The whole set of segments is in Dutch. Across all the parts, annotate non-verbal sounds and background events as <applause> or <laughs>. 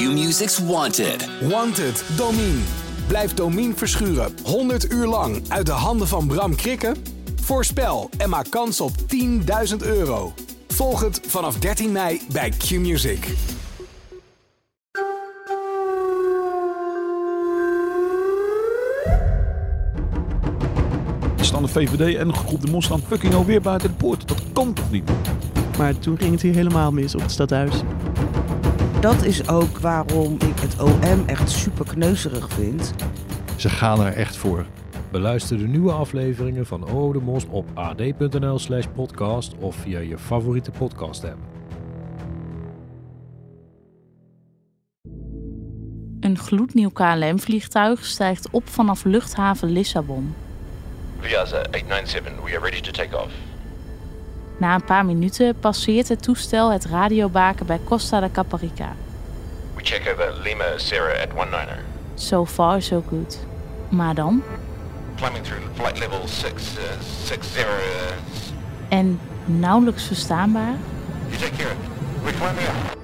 Q-Music's Wanted. Wanted, Domine. Blijf Domine verschuren 100 uur lang uit de handen van Bram Krikken? Voorspel en maak kans op 10.000 euro. Volg het vanaf 13 mei bij Q-Music. Staan de VVD en groep de Mos staan fucking alweer buiten de poort. Dat kan toch niet? Maar toen ging het hier helemaal mis op het stadhuis. Dat is ook waarom ik het OM echt super kneuzerig vind. Ze gaan er echt voor. Beluister de nieuwe afleveringen van O de Mos op ad.nl slash podcast of via je favoriete podcast app. Een gloednieuw KLM-vliegtuig stijgt op vanaf luchthaven Lissabon. Viasa 897, we are ready to take off. Na een paar minuten passeert het toestel het radiobaken bij Costa de Caparica. We check over Lima Sierra at 19er. So far, so good. Maar dan? Climbing through flight level 6, uh, 60. En nauwelijks verstaanbaar? you take care. We're climbing up.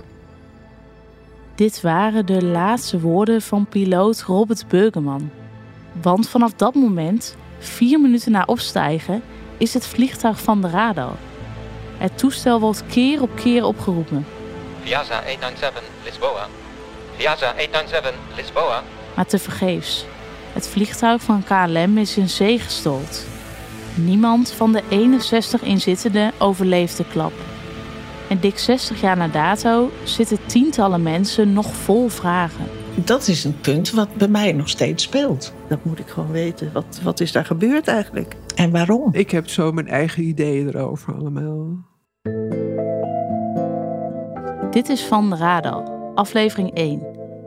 Dit waren de laatste woorden van piloot Robert Beugeman. Want vanaf dat moment, vier minuten na opstijgen, is het vliegtuig van de radar. Het toestel wordt keer op keer opgeroepen. Viasa 897 Lisboa. Viasa 897 Lisboa. Maar tevergeefs. Het vliegtuig van KLM is in zee gestold. Niemand van de 61 inzittenden overleeft de klap. En dik 60 jaar na dato zitten tientallen mensen nog vol vragen. Dat is een punt wat bij mij nog steeds speelt. Dat moet ik gewoon weten. Wat, wat is daar gebeurd eigenlijk? En waarom? Ik heb zo mijn eigen ideeën erover allemaal. Dit is Van de Radar, aflevering 1.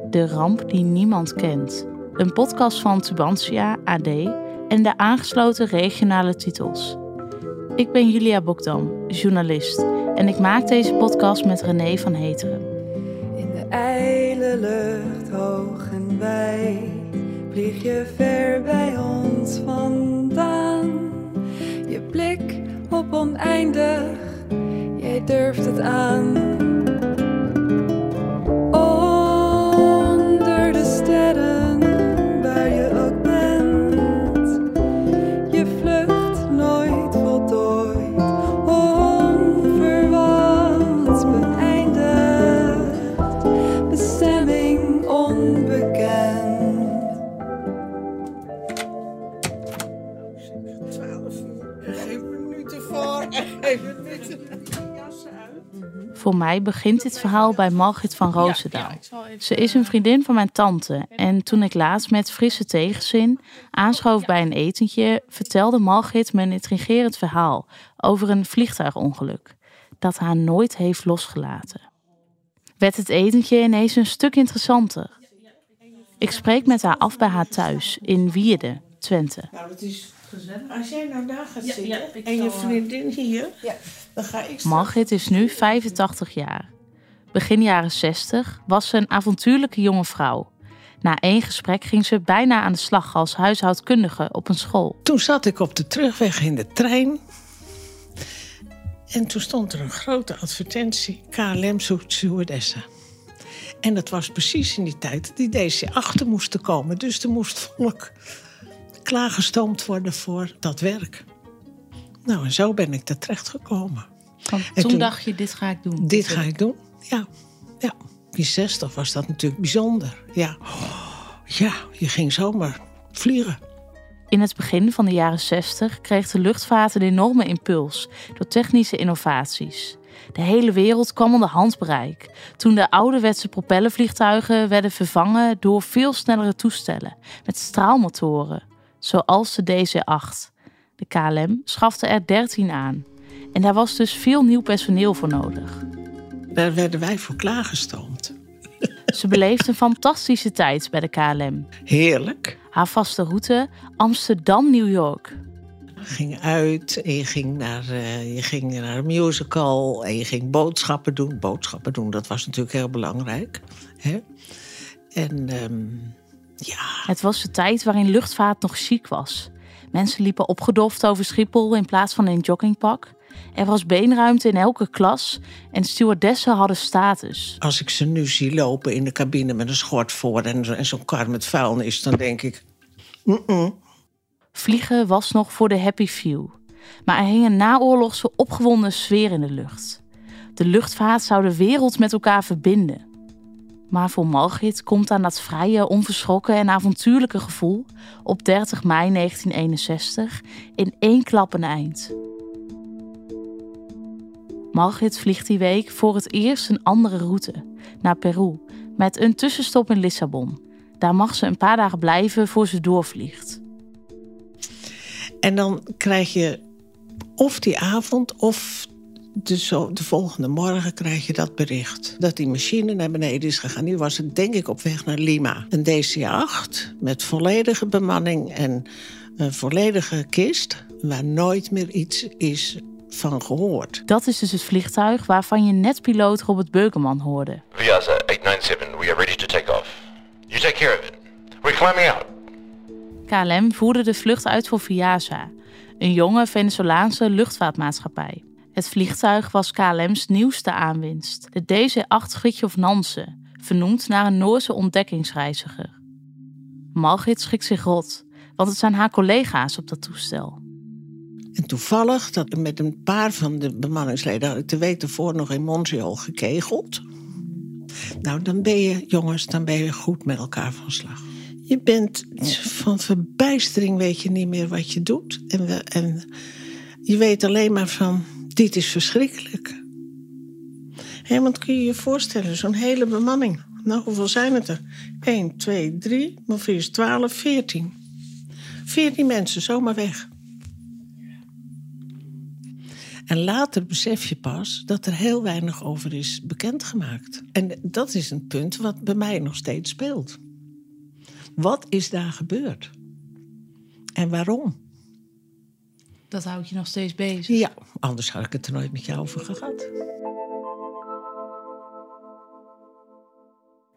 De ramp die niemand kent. Een podcast van Tubantia, AD en de aangesloten regionale titels. Ik ben Julia Bokdam, journalist. En ik maak deze podcast met René van Heteren. Ijle lucht hoog en wij vlieg je ver bij ons vandaan. Je blik op oneindig, jij durft het aan. Mij begint dit verhaal bij Margit van Roosendaal. Ze is een vriendin van mijn tante. En toen ik laatst met frisse tegenzin aanschoof bij een etentje, vertelde Margit me een intrigerend verhaal over een vliegtuigongeluk dat haar nooit heeft losgelaten. Werd het etentje ineens een stuk interessanter. Ik spreek met haar af bij haar thuis in Wierde, Twente. Nou, dat is gezellig. Als jij nou daar gaat zitten en je vriendin hier, dan ga ik Margit is nu 85 jaar. Begin jaren 60 was ze een avontuurlijke jonge vrouw. Na één gesprek ging ze bijna aan de slag als huishoudkundige op een school. Toen zat ik op de terugweg in de trein. En toen stond er een grote advertentie: KLM zoekt stewardessen. En dat was precies in die tijd dat die DC-8 moesten komen. Dus er moest volk klaargestoomd worden voor dat werk. Nou, en zo ben ik er terecht gekomen. Toen, toen- dacht je, dit ga ik doen. Dit ga ik doen. Ja, ja. Die 60 was dat natuurlijk bijzonder. Ja, ja je ging zomaar vliegen. In het begin van de jaren 60 kreeg de luchtvaart een enorme impuls door technische innovaties. De hele wereld kwam onder handbereik toen de ouderwetse propellervliegtuigen werden vervangen door veel snellere toestellen met straalmotoren, zoals de DC-8. De KLM schafte er 13 aan. En daar was dus veel nieuw personeel voor nodig. Daar werden wij voor klaargestoomd. Ze beleefde een <laughs> fantastische tijd bij de KLM. Heerlijk. Haar vaste route Amsterdam-New York. Je ging uit en je ging, naar, eh, je ging naar een musical en je ging boodschappen doen. Boodschappen doen, dat was natuurlijk heel belangrijk. Hè? En ehm, ja, Het was de tijd waarin luchtvaart nog chic was. Mensen liepen opgedoft over Schiphol in plaats van in joggingpak. Er was beenruimte in elke klas en stewardessen hadden status. Als ik ze nu zie lopen in de cabine met een schort voor en, zo- en zo'n kar met vuilnis, dan denk ik. Vliegen was nog voor de happy few. Maar er hing een naoorlogse opgewonden sfeer in de lucht. De luchtvaart zou de wereld met elkaar verbinden. Maar voor Margit komt aan dat vrije, onverschrokken en avontuurlijke gevoel op 30 mei 1961 in één klap een eind. Margit vliegt die week voor het eerst een andere route, naar Peru, met een tussenstop in Lissabon. Daar mag ze een paar dagen blijven voor ze doorvliegt. En dan krijg je of die avond of de, zo, de volgende morgen krijg je dat bericht. Dat die machine naar beneden is gegaan. Nu was het denk ik op weg naar Lima. Een DC-8 met volledige bemanning en een volledige kist... waar nooit meer iets is van gehoord. Dat is dus het vliegtuig waarvan je net piloot Robert Beukeman hoorde. Viasa 897, we are ready to take off. You take care of it. We're climbing out. KLM voerde de vlucht uit voor Viasa, een jonge Venezolaanse luchtvaartmaatschappij. Het vliegtuig was KLM's nieuwste aanwinst, de DC-8 Fridtjof Nansen, vernoemd naar een Noorse ontdekkingsreiziger. Margit schikt zich rot, want het zijn haar collega's op dat toestel. En toevallig, dat met een paar van de bemanningsleden... had ik de week ervoor nog in Montreal gekegeld. Nou, dan ben je, jongens, dan ben je goed met elkaar van slag. Je bent van verbijstering, weet je niet meer wat je doet. En, we, en je weet alleen maar van, dit is verschrikkelijk. Hé, want kun je je voorstellen, zo'n hele bemanning. Nou, hoeveel zijn het er? 1, 2, 3, maar is 12, 14. 14 mensen, zomaar weg. En later besef je pas dat er heel weinig over is bekendgemaakt. En dat is een punt wat bij mij nog steeds speelt. Wat is daar gebeurd? En waarom? Dat houdt je nog steeds bezig. Ja, anders had ik het er nooit met jou over gehad.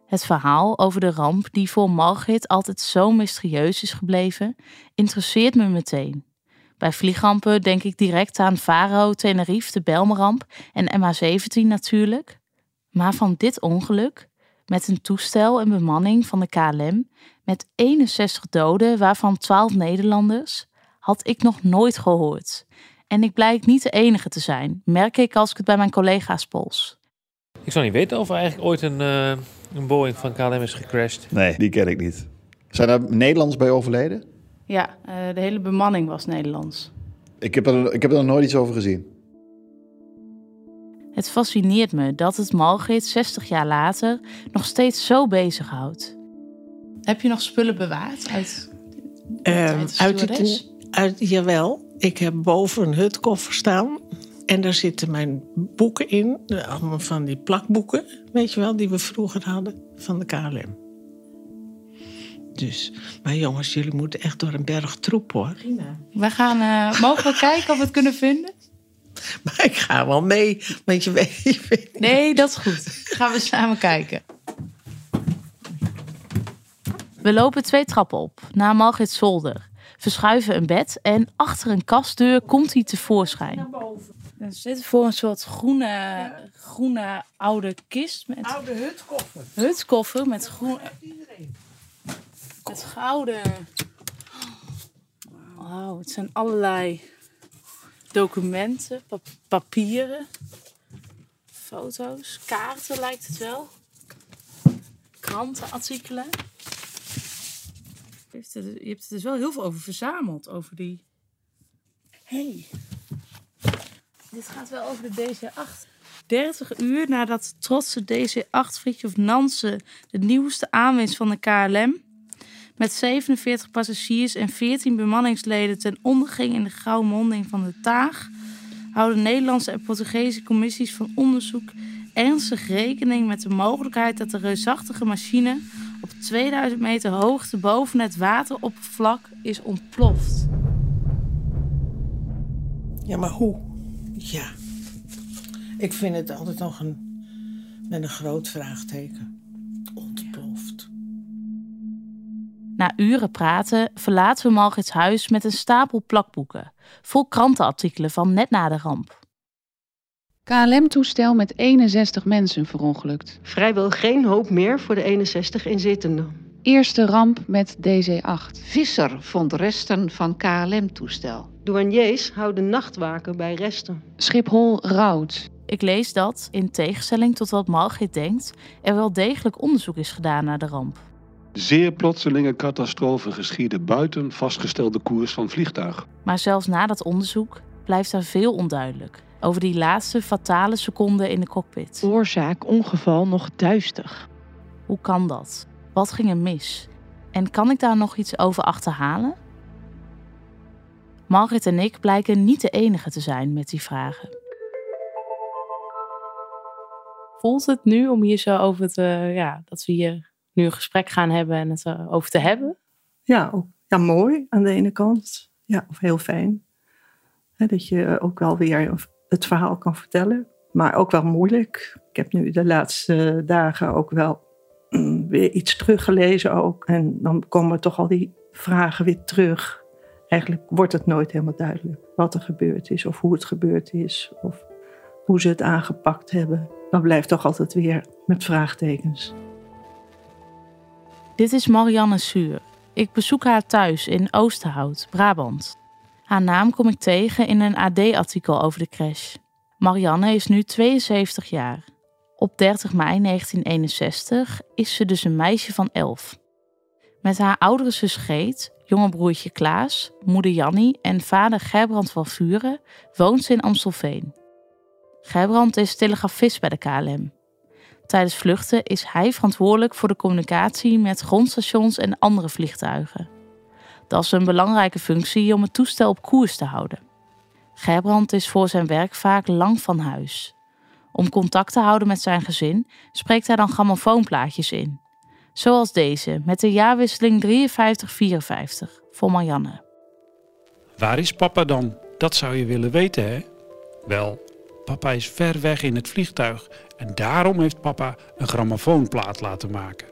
Het verhaal over de ramp die voor Margit altijd zo mysterieus is gebleven, interesseert me meteen. Bij vliegrampen denk ik direct aan Faro, Tenerife, de Belmeramp en MH17 natuurlijk. Maar van dit ongeluk, met een toestel en bemanning van de KLM, met 61 doden, waarvan 12 Nederlanders, had ik nog nooit gehoord. En ik blijk niet de enige te zijn, merk ik als ik het bij mijn collega's pols. Ik zou niet weten of er eigenlijk ooit een, eh, een Boeing van KLM is gecrashed. Nee, die ken ik niet. Zijn er Nederlanders bij overleden? Ja, eh, de hele bemanning was Nederlands. Ik heb, er, ik heb er nog nooit iets over gezien. Het fascineert me dat het Margit 60 jaar later nog steeds zo bezighoudt. Heb je nog spullen bewaard uit Ehm, uit stewardess? Uit, jawel, ik heb boven een hutkoffer staan. En daar zitten mijn boeken in. Allemaal van die plakboeken, weet je wel, die we vroeger hadden van de KLM. Dus, maar jongens, jullie moeten echt door een berg troep hoor. We gaan, eh, mogen we kijken of we het kunnen vinden? <laughs> Maar ik ga wel mee, want je weet, je weet Nee, dat is goed. Gaan we samen kijken. We lopen twee trappen op, naar Margit zolder. Verschuiven een bed en achter een kastdeur komt hij tevoorschijn. We zitten voor een soort groene, groene oude kist met Oude hutkoffer. hutkoffer met groen... Met gouden... Wauw, het zijn allerlei documenten, pap- papieren, foto's, kaarten lijkt het wel. Krantenartikelen. Er- je hebt er dus wel heel veel over verzameld, over die... hey. dit gaat wel over de DC-8. 30 uur nadat de trotse DC-8 Fridtjof Nansen de nieuwste aanwinst van de KLM met 47 passagiers en 14 bemanningsleden ten onder ging in de grauwe monding van de Taag, houden Nederlandse en Portugese commissies van onderzoek ernstig rekening met de mogelijkheid dat de reusachtige machine op 2000 meter hoogte boven het wateroppervlak is ontploft. Ja, maar hoe? Ja. Ik vind het altijd nog een, met een groot vraagteken. Ontploft. Na uren praten verlaten we Margits huis met een stapel plakboeken, vol krantenartikelen van net na de ramp. KLM-toestel met 61 mensen verongelukt. Vrijwel geen hoop meer voor de 61 inzittenden. Eerste ramp met DC-8. Visser vond resten van KLM-toestel. Douaniers houden nachtwaken bij resten. Schiphol rouwt. Ik lees dat, in tegenstelling tot wat Margit denkt, er wel degelijk onderzoek is gedaan naar de ramp. Zeer plotselinge catastrofe geschiedde buiten vastgestelde koers van vliegtuig. Maar zelfs na dat onderzoek blijft er veel onduidelijk over die laatste fatale seconden in de cockpit. Oorzaak ongeval nog duister. Hoe kan dat? Wat ging er mis? En kan ik daar nog iets over achterhalen? Margit en ik blijken niet de enige te zijn met die vragen. Voelt het nu om hier zo over te, ja, dat we hier nu een gesprek gaan hebben en het over te hebben? Ja, ja, mooi aan de ene kant. Ja, of heel fijn. dat je ook wel weer het verhaal kan vertellen. Maar ook wel moeilijk. Ik heb nu de laatste dagen ook wel mm, weer iets teruggelezen ook. En dan komen toch al die vragen weer terug. Eigenlijk wordt het nooit helemaal duidelijk wat er gebeurd is. Of hoe het gebeurd is. Of hoe ze het aangepakt hebben. Dan blijft toch altijd weer met vraagtekens. Dit is Marianne Suur. Ik bezoek haar thuis in Oosterhout, Brabant. Haar naam kom ik tegen in een AD-artikel over de crash. Marianne is nu 72 jaar. Op 30 mei 1961 is ze dus een meisje van 11. Met haar oudere zus Geet, jonge broertje Klaas, moeder Jannie en vader Gerbrand van Vuren woont ze in Amstelveen. Gerbrand is telegrafist bij de KLM. Tijdens vluchten is hij verantwoordelijk voor de communicatie met grondstations en andere vliegtuigen. Dat is een belangrijke functie om het toestel op koers te houden. Gerbrand is voor zijn werk vaak lang van huis. Om contact te houden met zijn gezin spreekt hij dan grammofoonplaatjes in. Zoals deze met de jaarwisseling 53-54 voor Marianne. Waar is papa dan? Dat zou je willen weten, hè? Wel, papa is ver weg in het vliegtuig en daarom heeft papa een grammofoonplaat laten maken.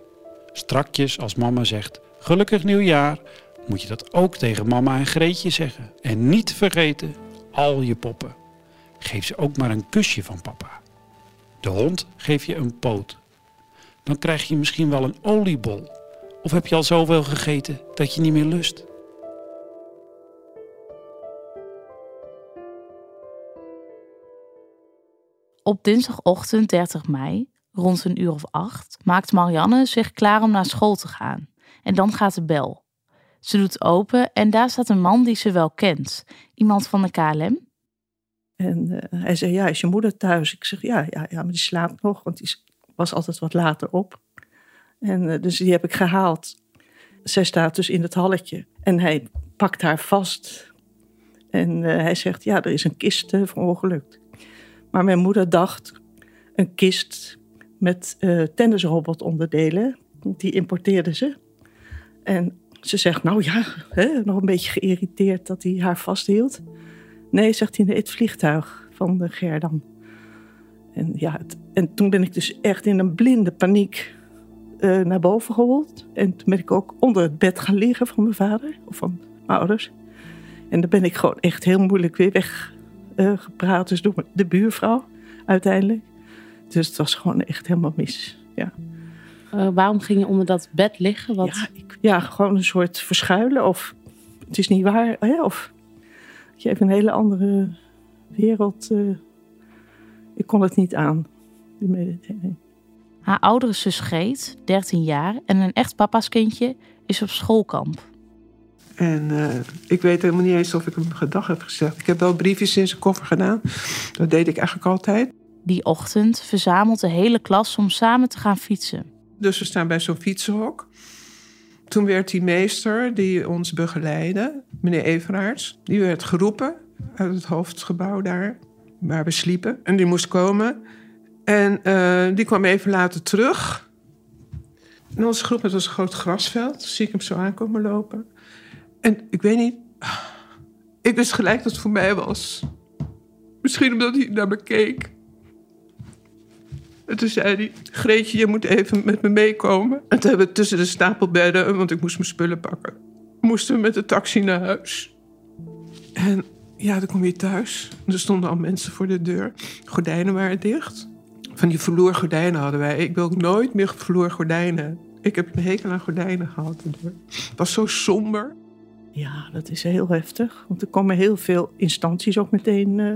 Strakjes als mama zegt: Gelukkig nieuwjaar, moet je dat ook tegen mama en Greetje zeggen. En niet vergeten, al je poppen. Geef ze ook maar een kusje van papa. De hond geef je een poot. Dan krijg je misschien wel een oliebol. Of heb je al zoveel gegeten dat je niet meer lust? Op dinsdagochtend 30 mei, rond een uur of acht, maakt Marianne zich klaar om naar school te gaan. En dan gaat de bel. Ze doet open en daar staat een man die ze wel kent. Iemand van de KLM. En uh, hij zei, ja, is je moeder thuis? Ik zeg, ja, ja, ja, maar die slaapt nog, want die was altijd wat later op. En uh, dus die heb ik gehaald. Zij staat dus in het halletje en hij pakt haar vast. En uh, hij zegt, ja, er is een kist verongelukt. Maar mijn moeder dacht, een kist met tennisrobotonderdelen, die importeerde ze. En ze zegt, nou ja, hè, nog een beetje geïrriteerd dat hij haar vasthield. Nee, zegt hij, het vliegtuig van de Gerdan. En, ja, en toen ben ik dus echt in een blinde paniek uh, naar boven gerold. En toen ben ik ook onder het bed gaan liggen van mijn vader of van mijn ouders. En dan ben ik gewoon echt heel moeilijk weer weggepraat. Uh, dus door de buurvrouw uiteindelijk. Dus het was gewoon echt helemaal mis. Ja. Uh, waarom ging je onder dat bed liggen? Wat... Ja, ik, ja, gewoon een soort verschuilen. Of het is niet waar. Hè? Of je hebt een hele andere wereld. Uh, ik kon het niet aan, die meditering. Haar oudere zus Geet, 13 jaar, en een echt papa's kindje, is op schoolkamp. En uh, ik weet helemaal niet eens of ik hem gedag heb gezegd. Ik heb wel briefjes in zijn koffer gedaan. Dat deed ik eigenlijk altijd. Die ochtend verzamelt de hele klas om samen te gaan fietsen. Dus we staan bij zo'n fietsenhok. Toen werd die meester die ons begeleidde, meneer Everaerts, die werd geroepen uit het hoofdgebouw daar, waar we sliepen. En die moest komen. En uh, die kwam even later terug. En onze groep, het was een groot grasveld. zie ik hem zo aankomen lopen. En ik weet niet, ik wist gelijk dat het voor mij was. Misschien omdat hij naar me keek. En toen zei hij, Greetje, je moet even met me meekomen. En toen hebben we tussen de stapelbedden, want ik moest mijn spullen pakken... moesten we met de taxi naar huis. En ja, dan kom je thuis. Er stonden al mensen voor de deur. Gordijnen waren dicht. Van die vloergordijnen hadden wij. Ik wil nooit meer vloergordijnen. Ik heb een hekel aan gordijnen gehad. Het was zo somber. Ja, dat is heel heftig. Want er komen heel veel instanties ook meteen uh,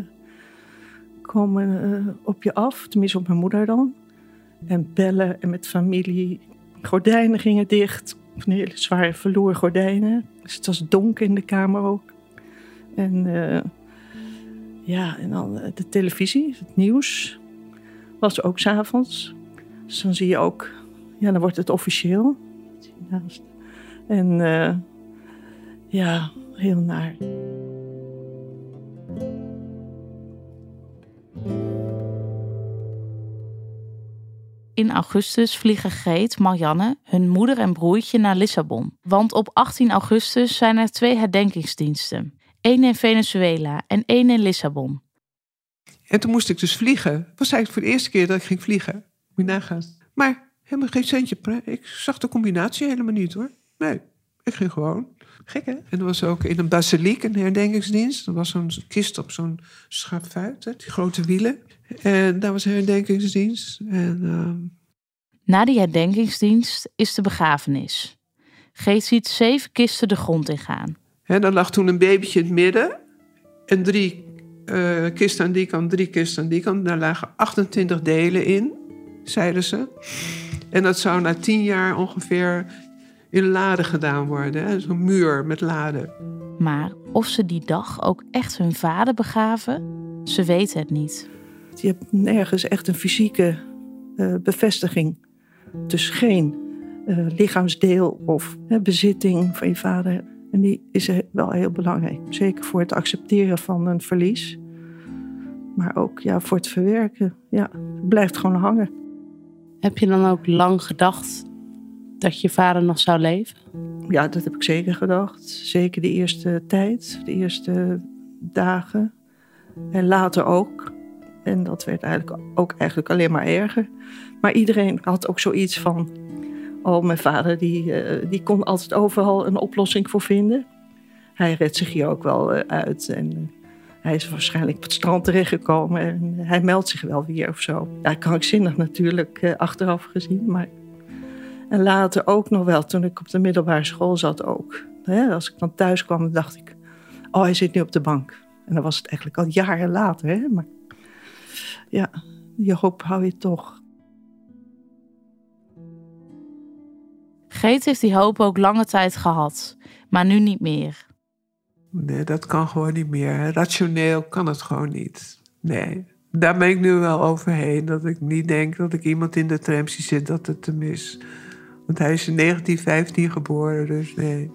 komen, uh, op je af. Tenminste op mijn moeder dan. En bellen en met familie. Gordijnen gingen dicht. Van hele zware verloren gordijnen. Dus het was donker in de kamer ook. En uh, ja, en dan de televisie, het nieuws. Was ook s'avonds. Dus dan zie je ook, ja, dan wordt het officieel. En ja, heel naar. In augustus vliegen Greet, Marianne, hun moeder en broertje naar Lissabon. Want op 18 augustus zijn er twee herdenkingsdiensten. Eén in Venezuela en één in Lissabon. En toen moest ik dus vliegen. Het was eigenlijk voor de eerste keer dat ik ging vliegen. Moet je nagaan. Maar helemaal geen centje. Ik zag de combinatie helemaal niet hoor. Nee, ik ging gewoon. Gek hè? En er was ook in een basiliek een herdenkingsdienst. Er was zo'n kist op zo'n schafuit, die grote wielen. En daar was herdenkingsdienst. En, uh... Na die herdenkingsdienst is de begrafenis. Geet ziet zeven kisten de grond ingaan. En dan lag toen een babytje in het midden. En drie uh, kisten aan die kant, drie kisten aan die kant. Daar lagen 28 delen in, zeiden ze. En dat zou na tien jaar ongeveer in laden gedaan worden. Zo'n muur met laden. Maar of ze die dag ook echt hun vader begaven, ze weten het niet. Je hebt nergens echt een fysieke uh, bevestiging. Dus geen uh, lichaamsdeel of bezitting van je vader. En die is wel heel belangrijk. Zeker voor het accepteren van een verlies. Maar ook ja, voor het verwerken. Ja, het blijft gewoon hangen. Heb je dan ook lang gedacht dat je vader nog zou leven? Ja, dat heb ik zeker gedacht. Zeker de eerste tijd, de eerste dagen. En later ook. En dat werd eigenlijk ook eigenlijk alleen maar erger. Maar iedereen had ook zoiets van... Oh, mijn vader die, uh, die kon altijd overal een oplossing voor vinden. Hij redt zich hier ook wel uh, uit. En uh, hij is waarschijnlijk op het strand terechtgekomen. En hij meldt zich wel weer of zo. Ja, krankzinnig natuurlijk, achteraf gezien. Maar... En later ook nog wel, toen ik op de middelbare school zat ook. Hè, als ik dan thuis kwam, dacht ik... Oh, hij zit nu op de bank. En dan was het eigenlijk al jaren later. Hè? Maar ja, je hoop hou je toch. Geet heeft die hoop ook lange tijd gehad, maar nu niet meer. Nee, dat kan gewoon niet meer. Rationeel kan het gewoon niet. Nee, daar ben ik nu wel overheen. Dat ik niet denk dat ik iemand in de tram zie zitten dat het te mis. Want hij is in 1915 geboren, dus nee.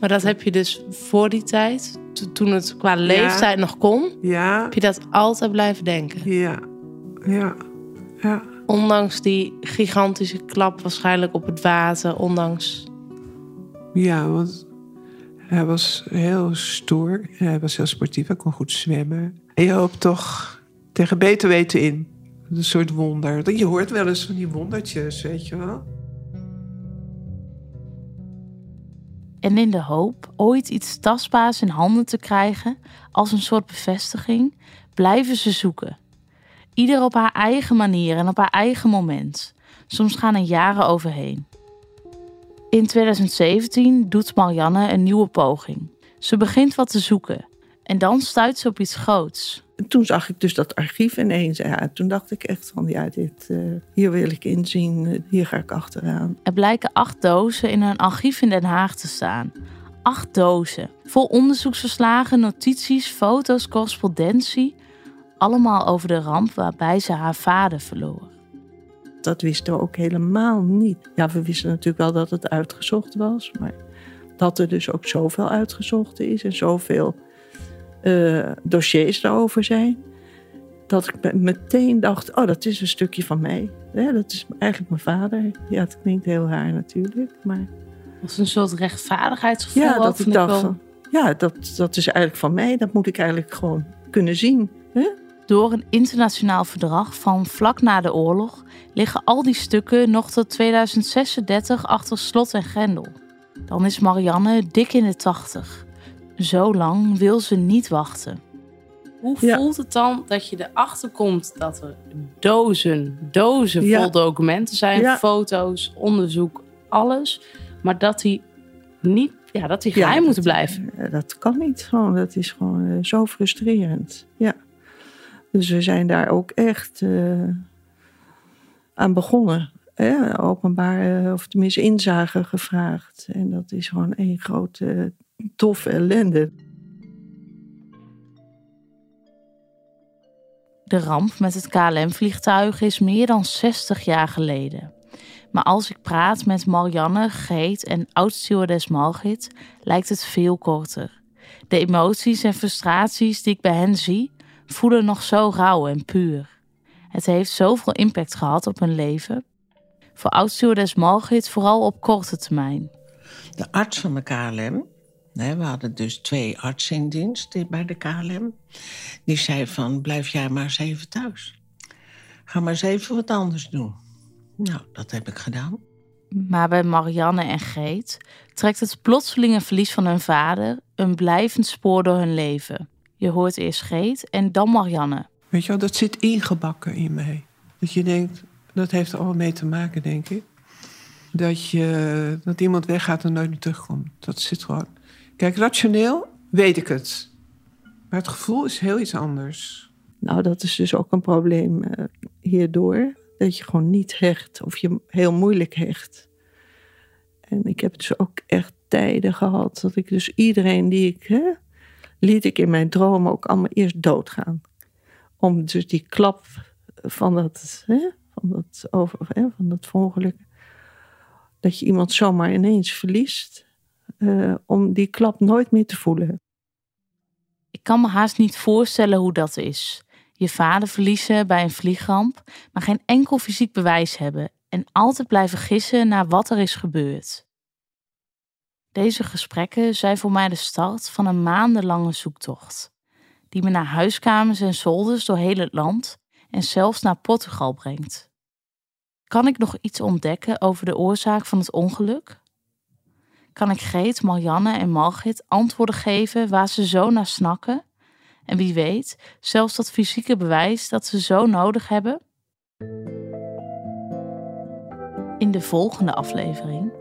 Maar dat heb je dus voor die tijd, toen het qua leeftijd ja. nog kon, ja. heb je dat altijd blijven denken? Ja, ja, ja. Ondanks die gigantische klap waarschijnlijk op het water, ondanks... Ja, want hij was heel stoer. Hij was heel sportief, hij kon goed zwemmen. En je hoopt toch tegen beter weten in. Een soort wonder. Je hoort wel eens van die wondertjes, weet je wel. En in de hoop ooit iets tastbaars in handen te krijgen, als een soort bevestiging, blijven ze zoeken. Ieder op haar eigen manier en op haar eigen moment. Soms gaan er jaren overheen. In 2017 doet Marianne een nieuwe poging. Ze begint wat te zoeken. En dan stuit ze op iets groots. En toen zag ik dus dat archief ineens. Ja, toen dacht ik echt van, ja, dit, uh, hier wil ik inzien. Hier ga ik achteraan. Er blijken acht dozen in een archief in Den Haag te staan. Acht dozen. Vol onderzoeksverslagen, notities, foto's, correspondentie. Allemaal over de ramp waarbij ze haar vader verloor. Dat wisten we ook helemaal niet. Ja, we wisten natuurlijk wel dat het uitgezocht was. Maar dat er dus ook zoveel uitgezocht is en zoveel uh, dossiers daarover zijn. Dat ik meteen dacht, oh, dat is een stukje van mij. Ja, dat is eigenlijk mijn vader. Ja, het klinkt heel raar natuurlijk, maar... Was een soort rechtvaardigheidsgevoel Ja, dat ik dacht, wel... ja, dat, dat is eigenlijk van mij. Dat moet ik eigenlijk gewoon kunnen zien. Hè? Door een internationaal verdrag van vlak na de oorlog liggen al die stukken nog tot 2036 achter slot en grendel. Dan is Marianne dik in de tachtig. Zo lang wil ze niet wachten. Hoe voelt het dan dat je erachter komt dat er dozen, dozen Ja. vol documenten zijn, Ja. foto's, onderzoek, alles, maar dat die niet, ja, dat die geheim Ja, moeten dat- blijven? eh, Dat kan niet gewoon. Dat is gewoon eh, zo frustrerend. Ja. Dus we zijn daar ook echt eh, aan begonnen. Hè? Openbaar, of tenminste inzage gevraagd. En dat is gewoon één grote toffe ellende. De ramp met het KLM-vliegtuig is meer dan 60 jaar geleden. Maar als ik praat met Marianne, Geet en oud-stewardess Margit, lijkt het veel korter. De emoties en frustraties die ik bij hen zie, voelen nog zo rauw en puur. Het heeft zoveel impact gehad op hun leven. Voor oud-stewardess Margit vooral op korte termijn. De arts van de KLM, we hadden dus twee artsen in dienst die- bij de KLM. Die zei van, blijf jij maar eens even thuis. Ga maar eens even wat anders doen. Nou, dat heb ik gedaan. Maar bij Marianne en Geet trekt het plotselinge verlies van hun vader een blijvend spoor door hun leven. Je hoort eerst Geet en dan Marianne. Weet je wel, dat zit ingebakken in mij. Dat je denkt, dat heeft er allemaal mee te maken, denk ik. Dat, je, dat iemand weggaat en nooit meer terugkomt. Dat zit gewoon. Kijk, rationeel weet ik het. Maar het gevoel is heel iets anders. Nou, dat is dus ook een probleem eh, hierdoor. Dat je gewoon niet hecht of je heel moeilijk hecht. En ik heb dus ook echt tijden gehad dat ik dus iedereen die ik... Hè, liet ik in mijn dromen ook allemaal eerst doodgaan. Om dus die klap van dat, hè, van dat, over, hè, van dat ongeluk... dat je iemand zomaar ineens verliest... eh, om die klap nooit meer te voelen. Ik kan me haast niet voorstellen hoe dat is. Je vader verliezen bij een vliegramp, maar geen enkel fysiek bewijs hebben en altijd blijven gissen naar wat er is gebeurd. Deze gesprekken zijn voor mij de start van een maandenlange zoektocht, die me naar huiskamers en zolders door heel het land en zelfs naar Portugal brengt. Kan ik nog iets ontdekken over de oorzaak van het ongeluk? Kan ik Greet, Marianne en Margit antwoorden geven waar ze zo naar snakken? En wie weet, zelfs dat fysieke bewijs dat ze zo nodig hebben? In de volgende aflevering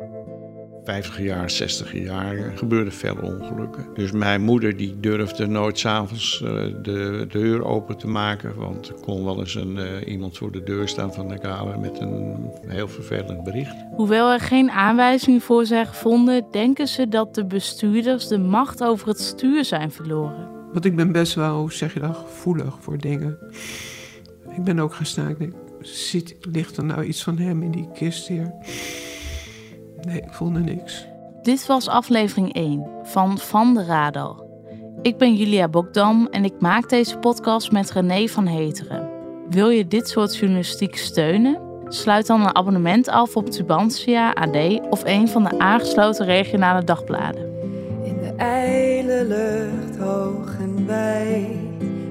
50 jaar, 60 jaar gebeurden veel ongelukken. Dus mijn moeder die durfde nooit s'avonds uh, de deur open te maken. Want er kon wel eens een, uh, iemand voor de deur staan van de kamer met een heel vervelend bericht. Hoewel er geen aanwijzingen voor zijn gevonden, denken ze dat de bestuurders de macht over het stuur zijn verloren. Want ik ben best wel, hoe zeg je dat, gevoelig voor dingen. Ik ben ook gestaan. Ik denk, zit, ligt er nou iets van hem in die kist hier? Nee, ik voelde niks. Dit was aflevering 1 van Van de Radar. Ik ben Julia Bokdam en ik maak deze podcast met René van Heteren. Wil je dit soort journalistiek steunen? Sluit dan een abonnement af op Tubantia, AD of een van de aangesloten regionale dagbladen. In de ijle lucht hoog en bij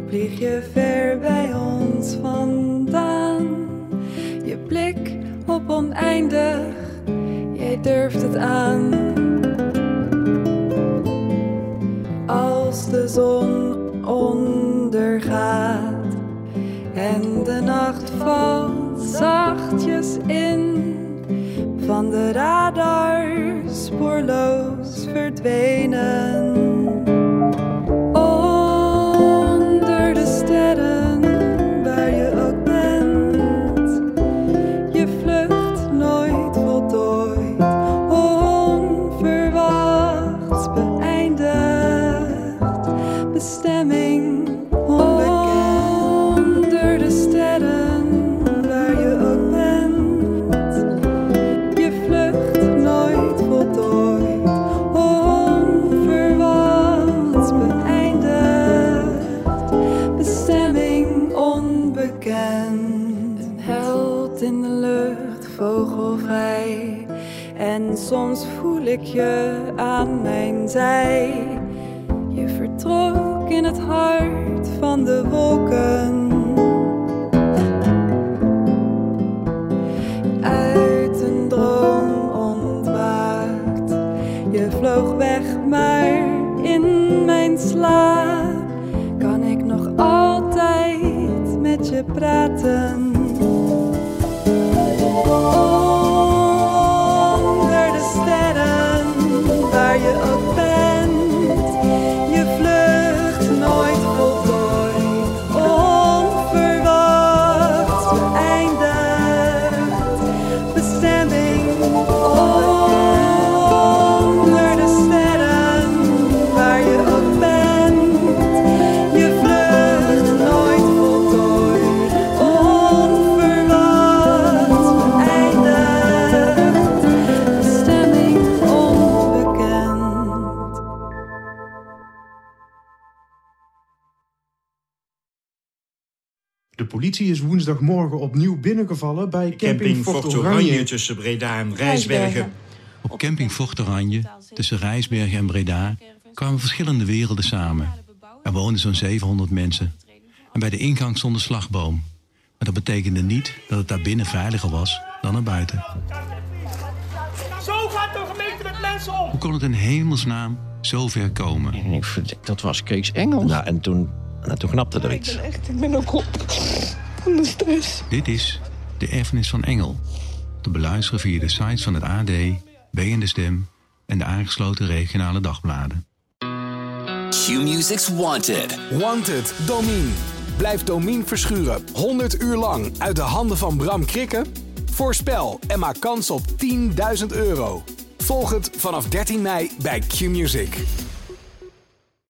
vlieg je ver bij ons vandaan. Je blik op oneindig jij durft het aan. Als de zon ondergaat en de nacht valt zachtjes in, van de radar spoorloos verdwenen. Bestemming onbekend. Onder de sterren waar je ook bent, je vlucht nooit voltooid, onverwachts beëindigd, bestemming onbekend. Een held in de lucht, vogelvrij. En soms voel ik je aan mijn zij het hart van de wolken. Uit een droom ontwaakt, je vloog weg, maar in mijn slaap kan ik nog altijd met je praten. Woensdagmorgen opnieuw binnengevallen bij camping, Fort Oranje. tussen Breda en Rijsbergen. Op camping Fort Oranje, tussen Rijsbergen en Breda, kwamen verschillende werelden samen. Er woonden zo'n 700 mensen. En bij de ingang stond een slagboom. Maar dat betekende niet dat het daar binnen veiliger was dan er buiten. Zo gaat de gemeente met mensen om. Hoe kon het in hemelsnaam zo ver komen? Ik dat was Kees Engels. Nou, en toen, nou, toen knapte er iets. Echt, ik ben ook op van de stress. Dit is De Erfenis van Engel. Te beluisteren via de sites van het AD, B en de Stem en de aangesloten regionale dagbladen. Q-Music's Wanted. Wanted, Domine. Blijf Domine verschuren 100 uur lang uit de handen van Bram Krikken? Voorspel en maak kans op 10.000 euro. Volg het vanaf 13 mei bij Q-Music.